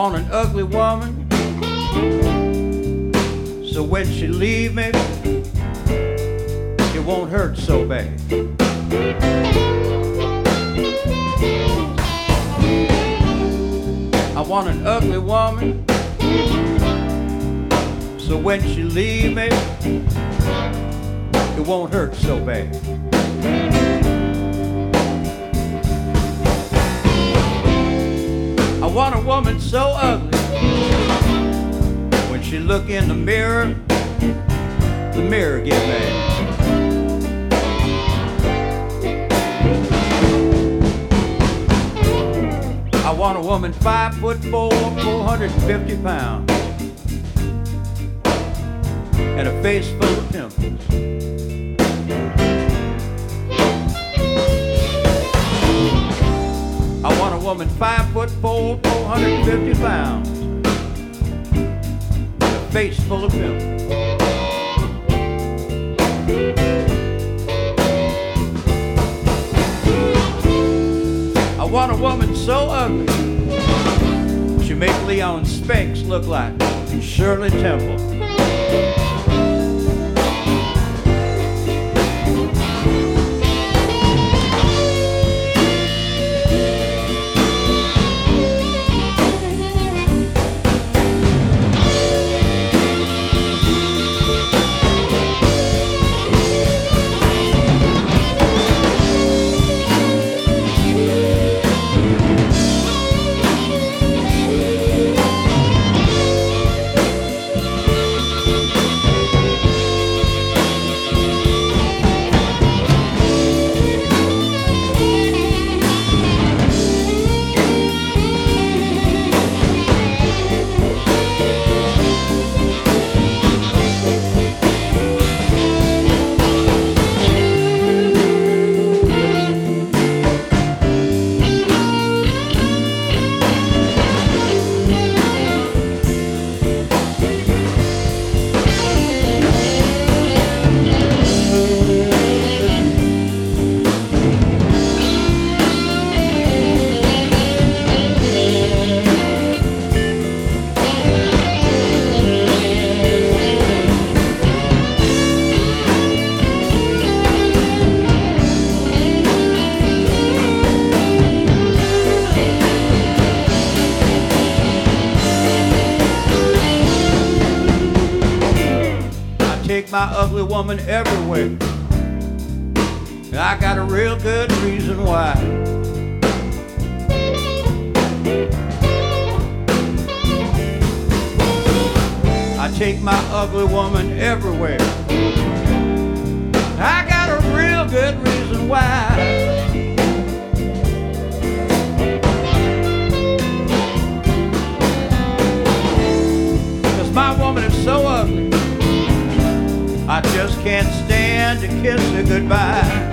Want an ugly woman. So when she leave me, it won't hurt so bad. I want an ugly woman. So when she leave me, it won't hurt so bad. I want a woman so ugly. When she look in the mirror, the mirror get mad. I want a woman five foot four, 450 pounds, and a face full of pimples. Woman five foot four, 450 pounds, a face full of pimples. I want a woman so ugly, she make Leon Spinks look like Shirley Temple. My ugly woman everywhere. I got a real good reason why. I take my ugly woman everywhere. Goodbye.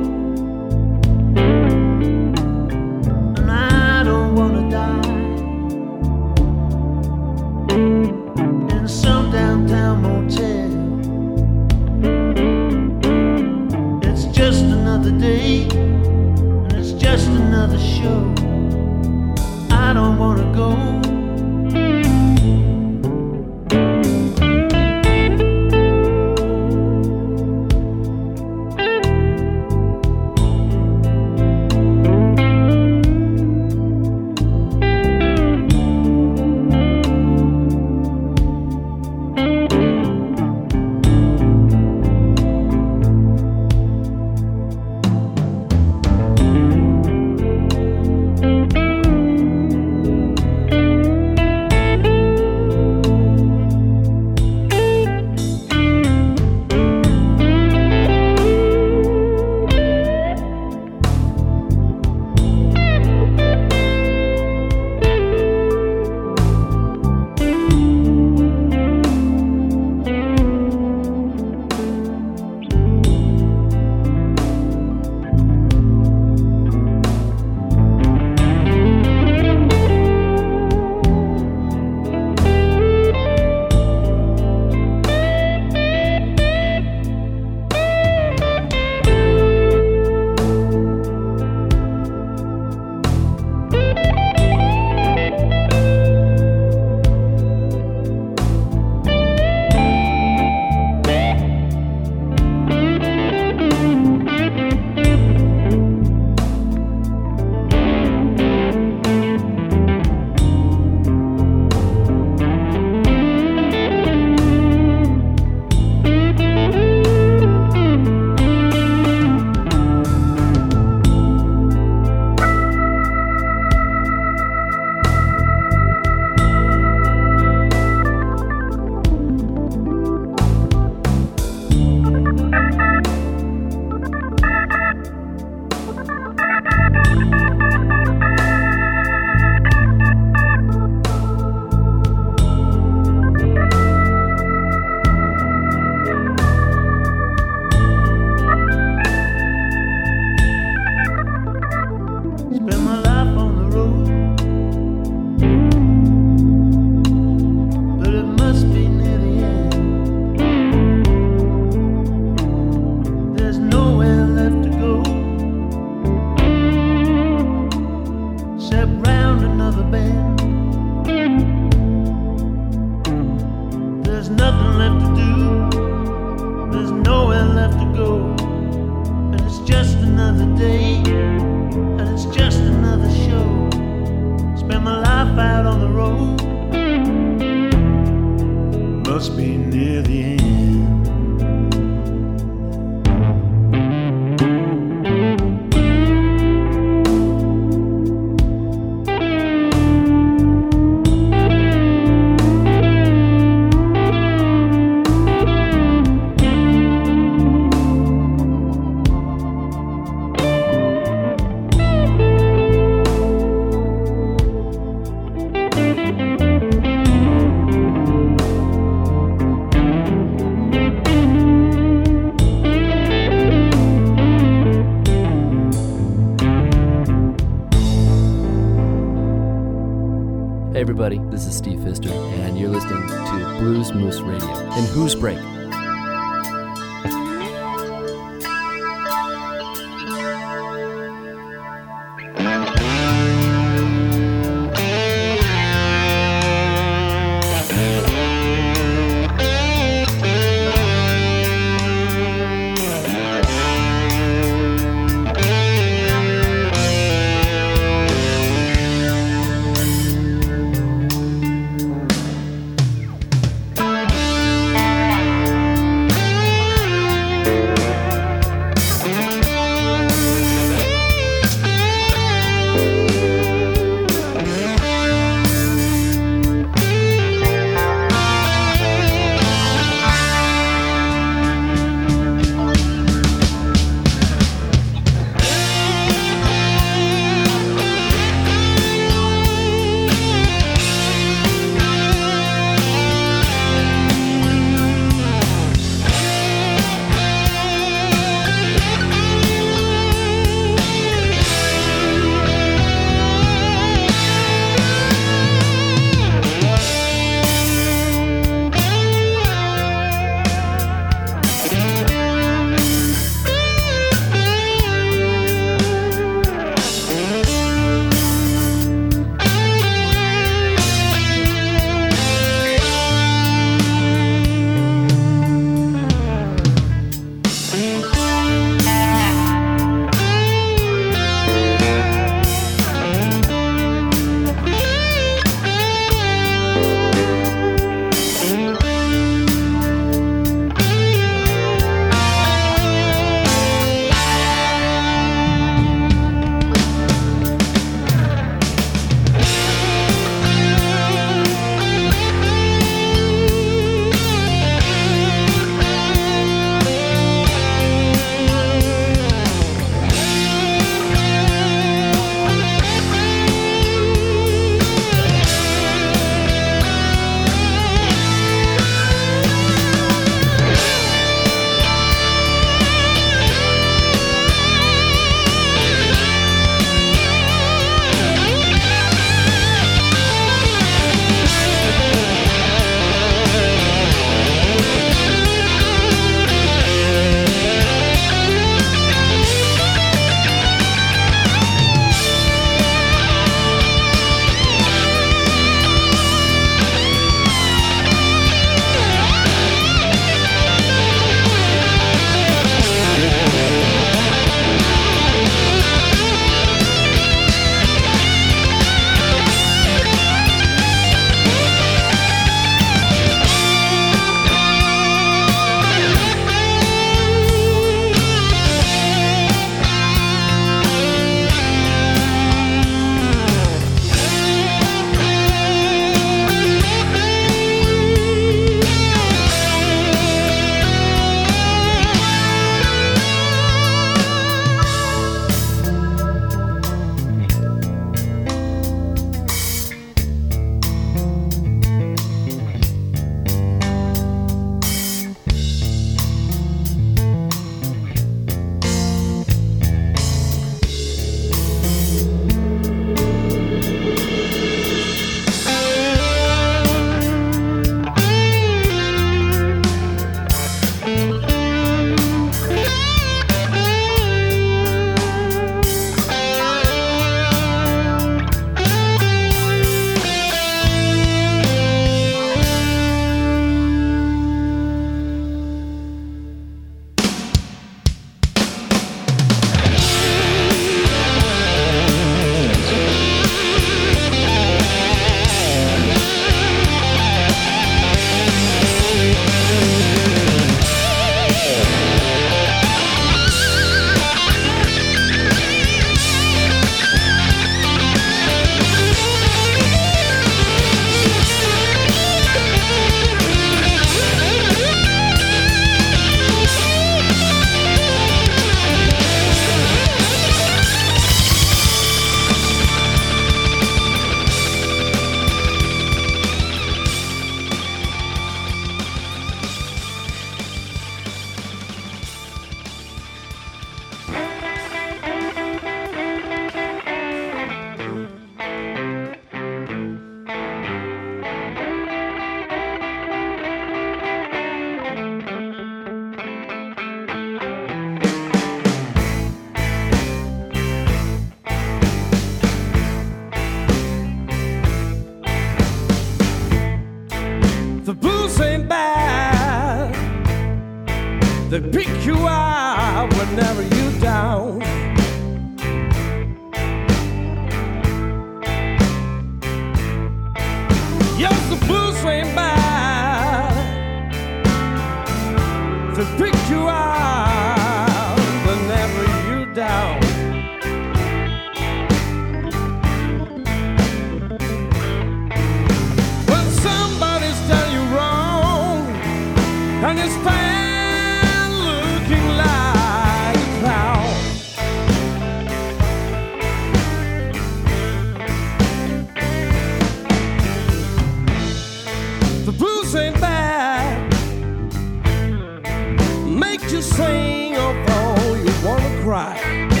Sing although you wanna cry.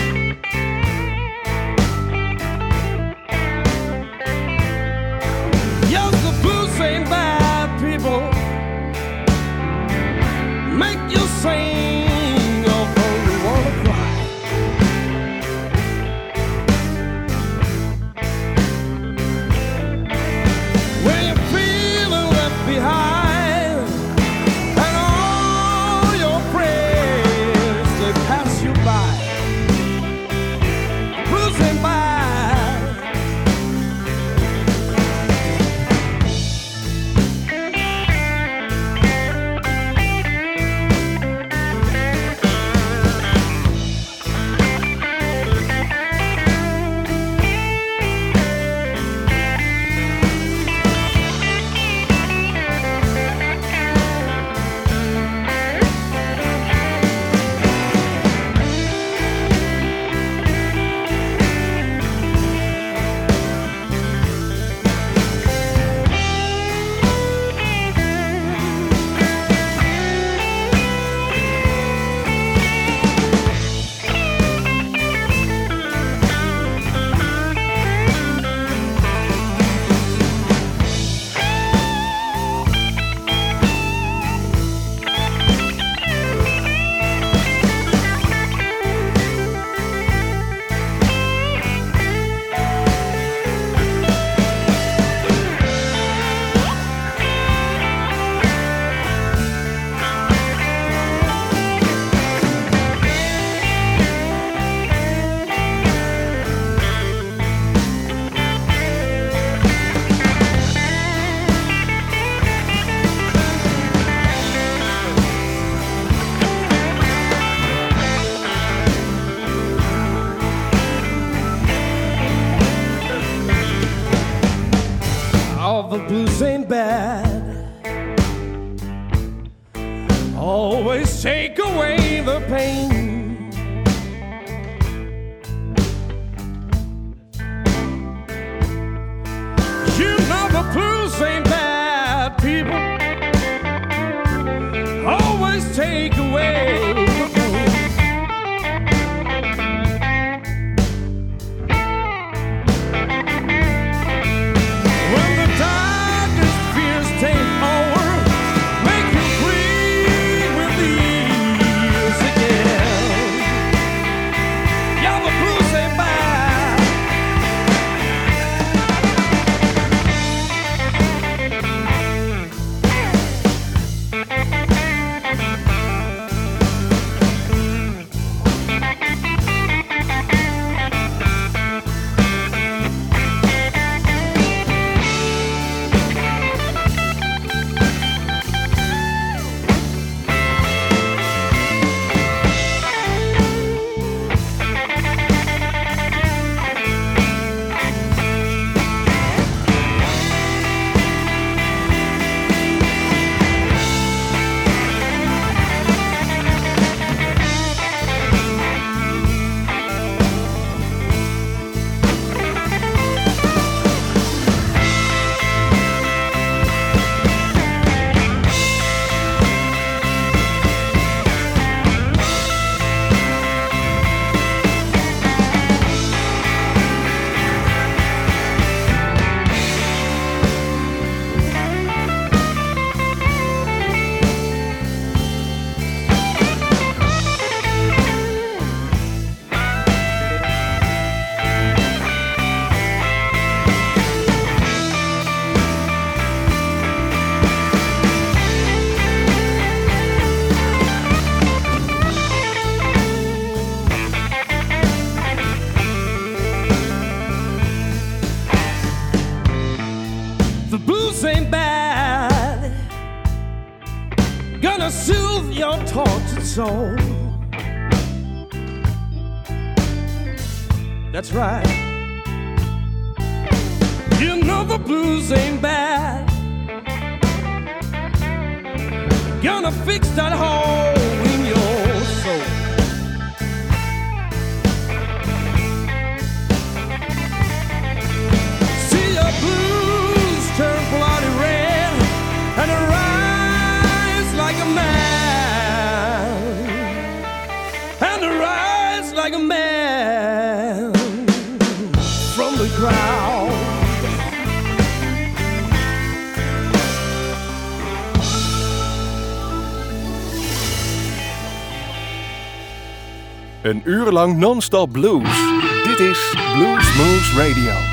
urenlang nonstop non-stop blues. Dit is Blues Moves Radio.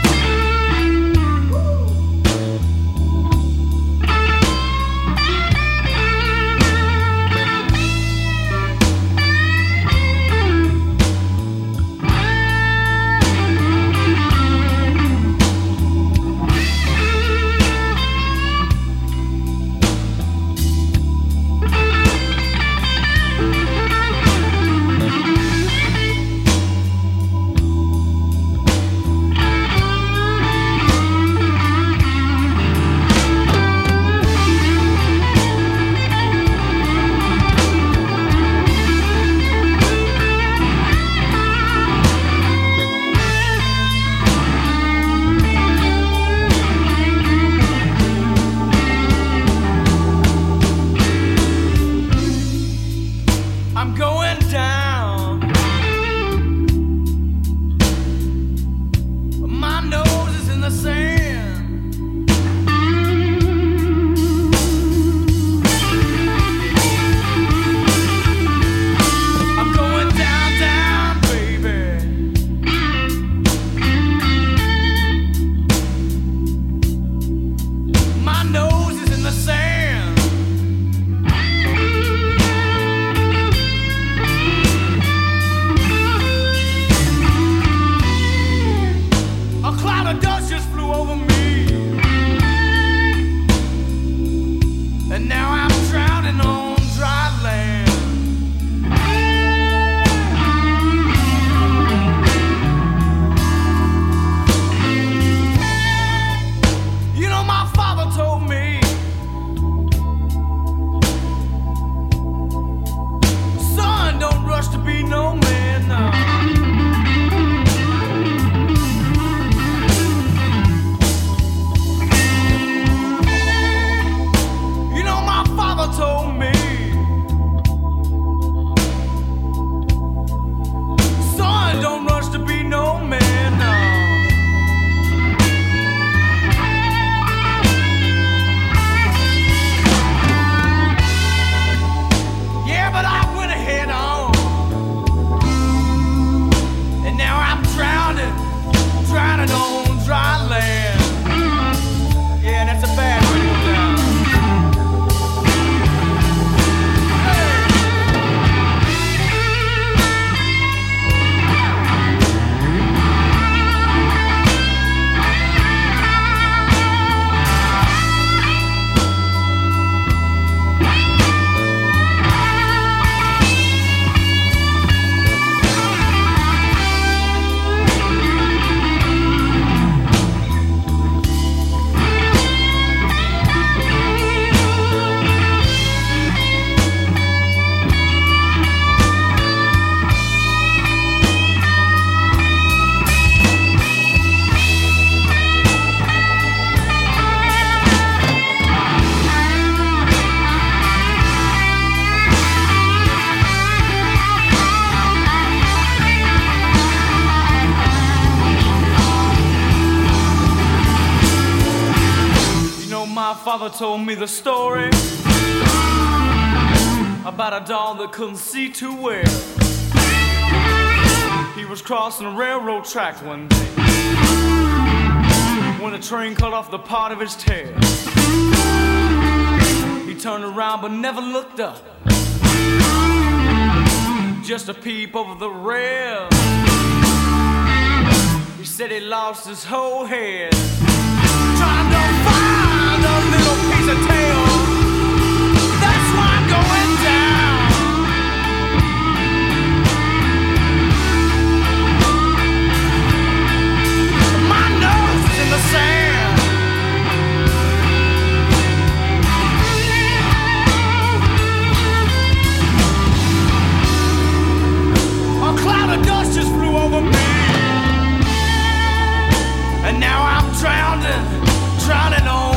track one day when a train cut off the part of his tail. He turned around but never looked up, just a peep over the rail. He said he lost his whole head trying to find a little piece of tail. cloud of dust just flew over me. And now I'm drowning, drowning on.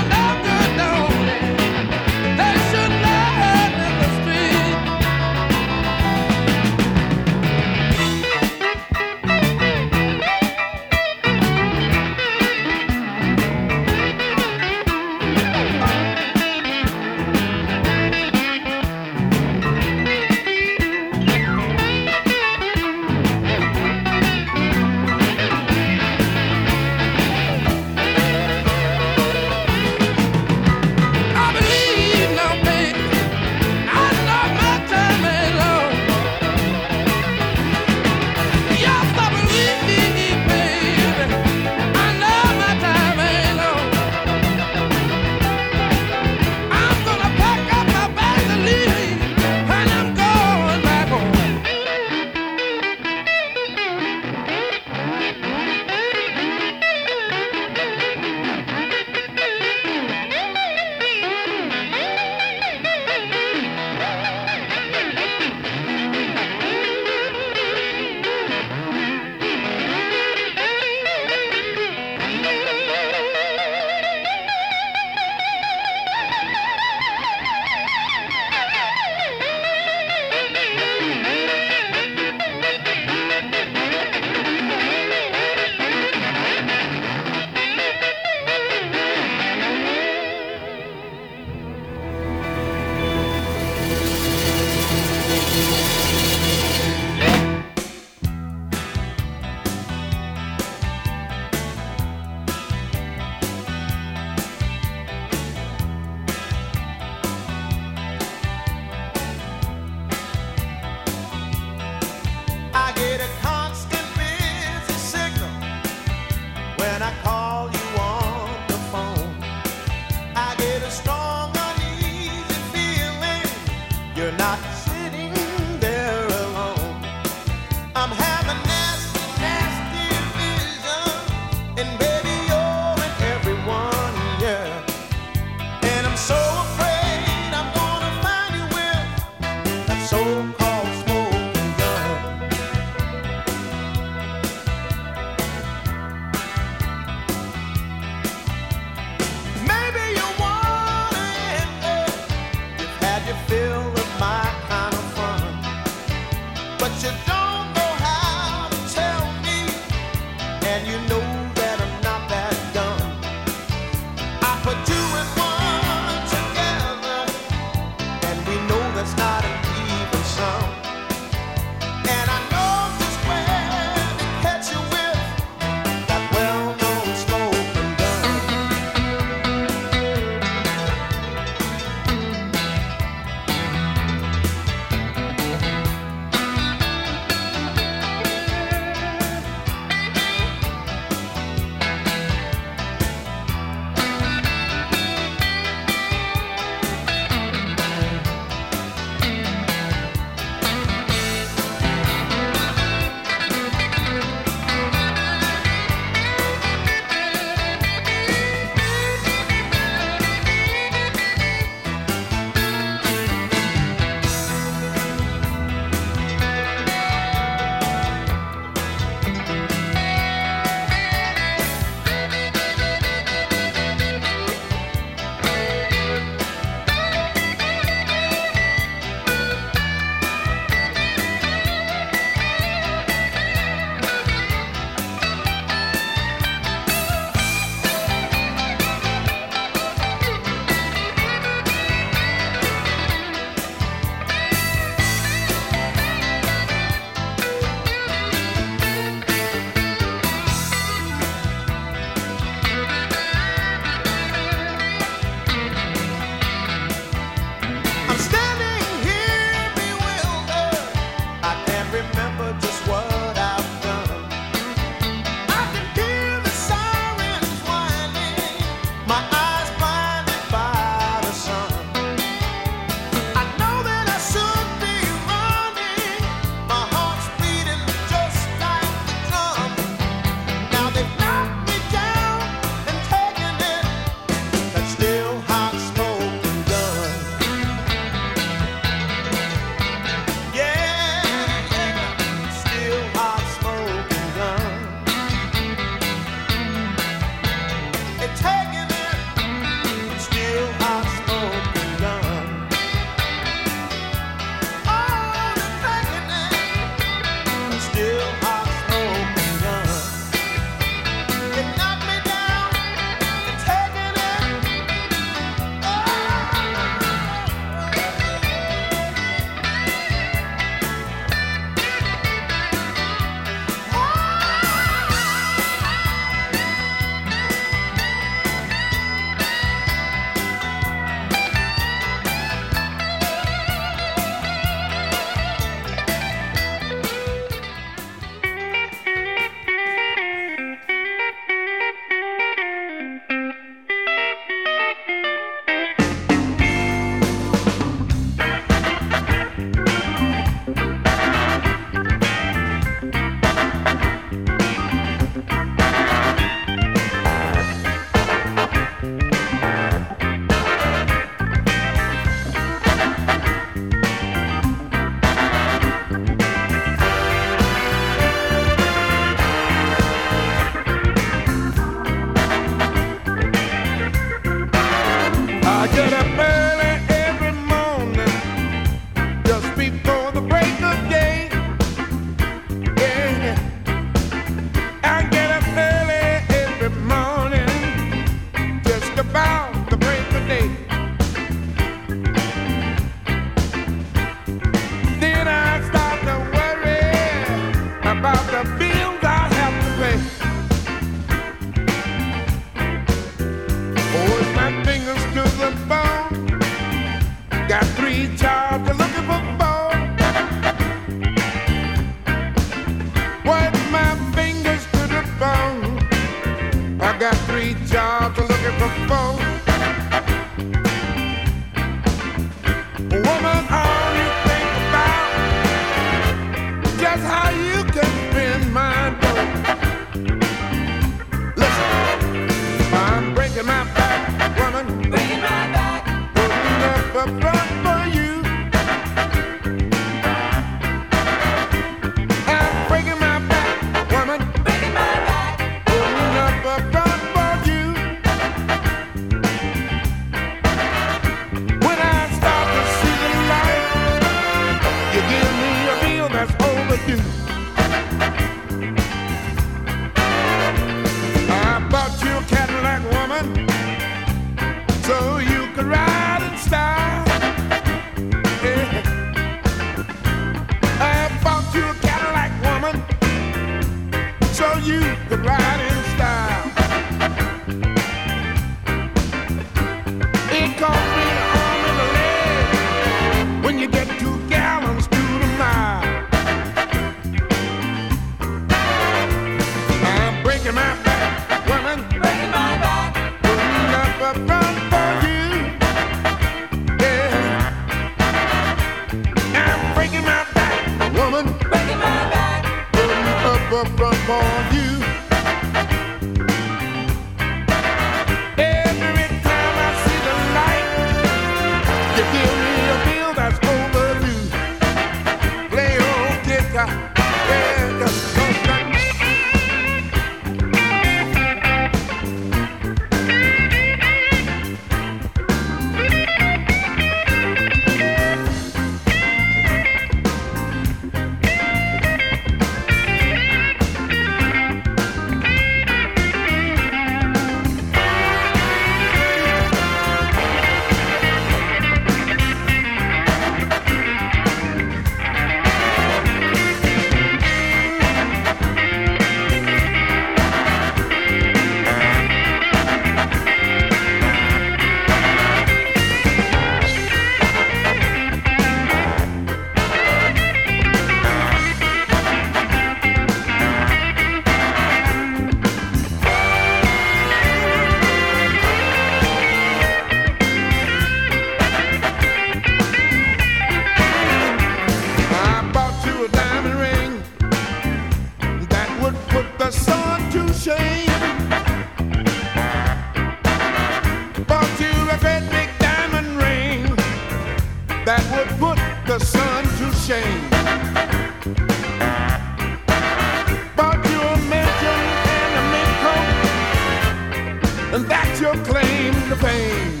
And that's your claim to fame.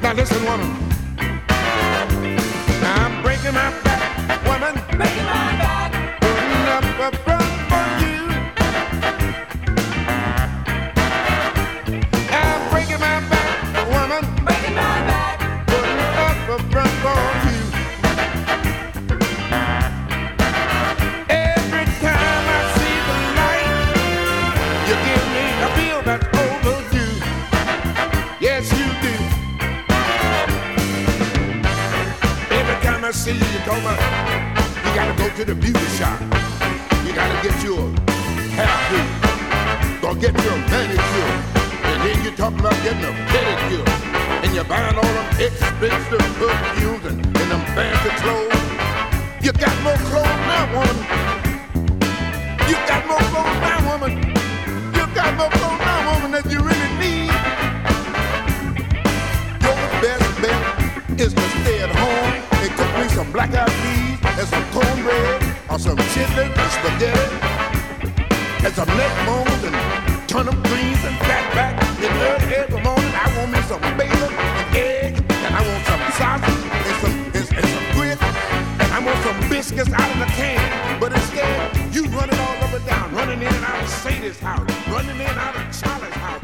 Now listen, woman. I'm breaking my back, woman. Breaking my back. Putting up a see you, you you gotta go to the beauty shop. You gotta get you a hairdo, or get you a manicure, and then you talking about getting a pedicure, and you're buying all them expensive perfumes and, and them fancy clothes. You got more clothes now, woman. You got more clothes now, woman. You got more clothes now, woman, that you really need. Your best bet is to some black-eyed peas and some cornbread or some chitlins and spaghetti and some neck bones and turnip greens and fatback. And early every morning I want me some bacon and eggs and I want some sausage and some and, and some grits and I want some biscuits out of the can. But instead, you running all up and down, running in and out of Sadie's house, running in and out of Charlie's house.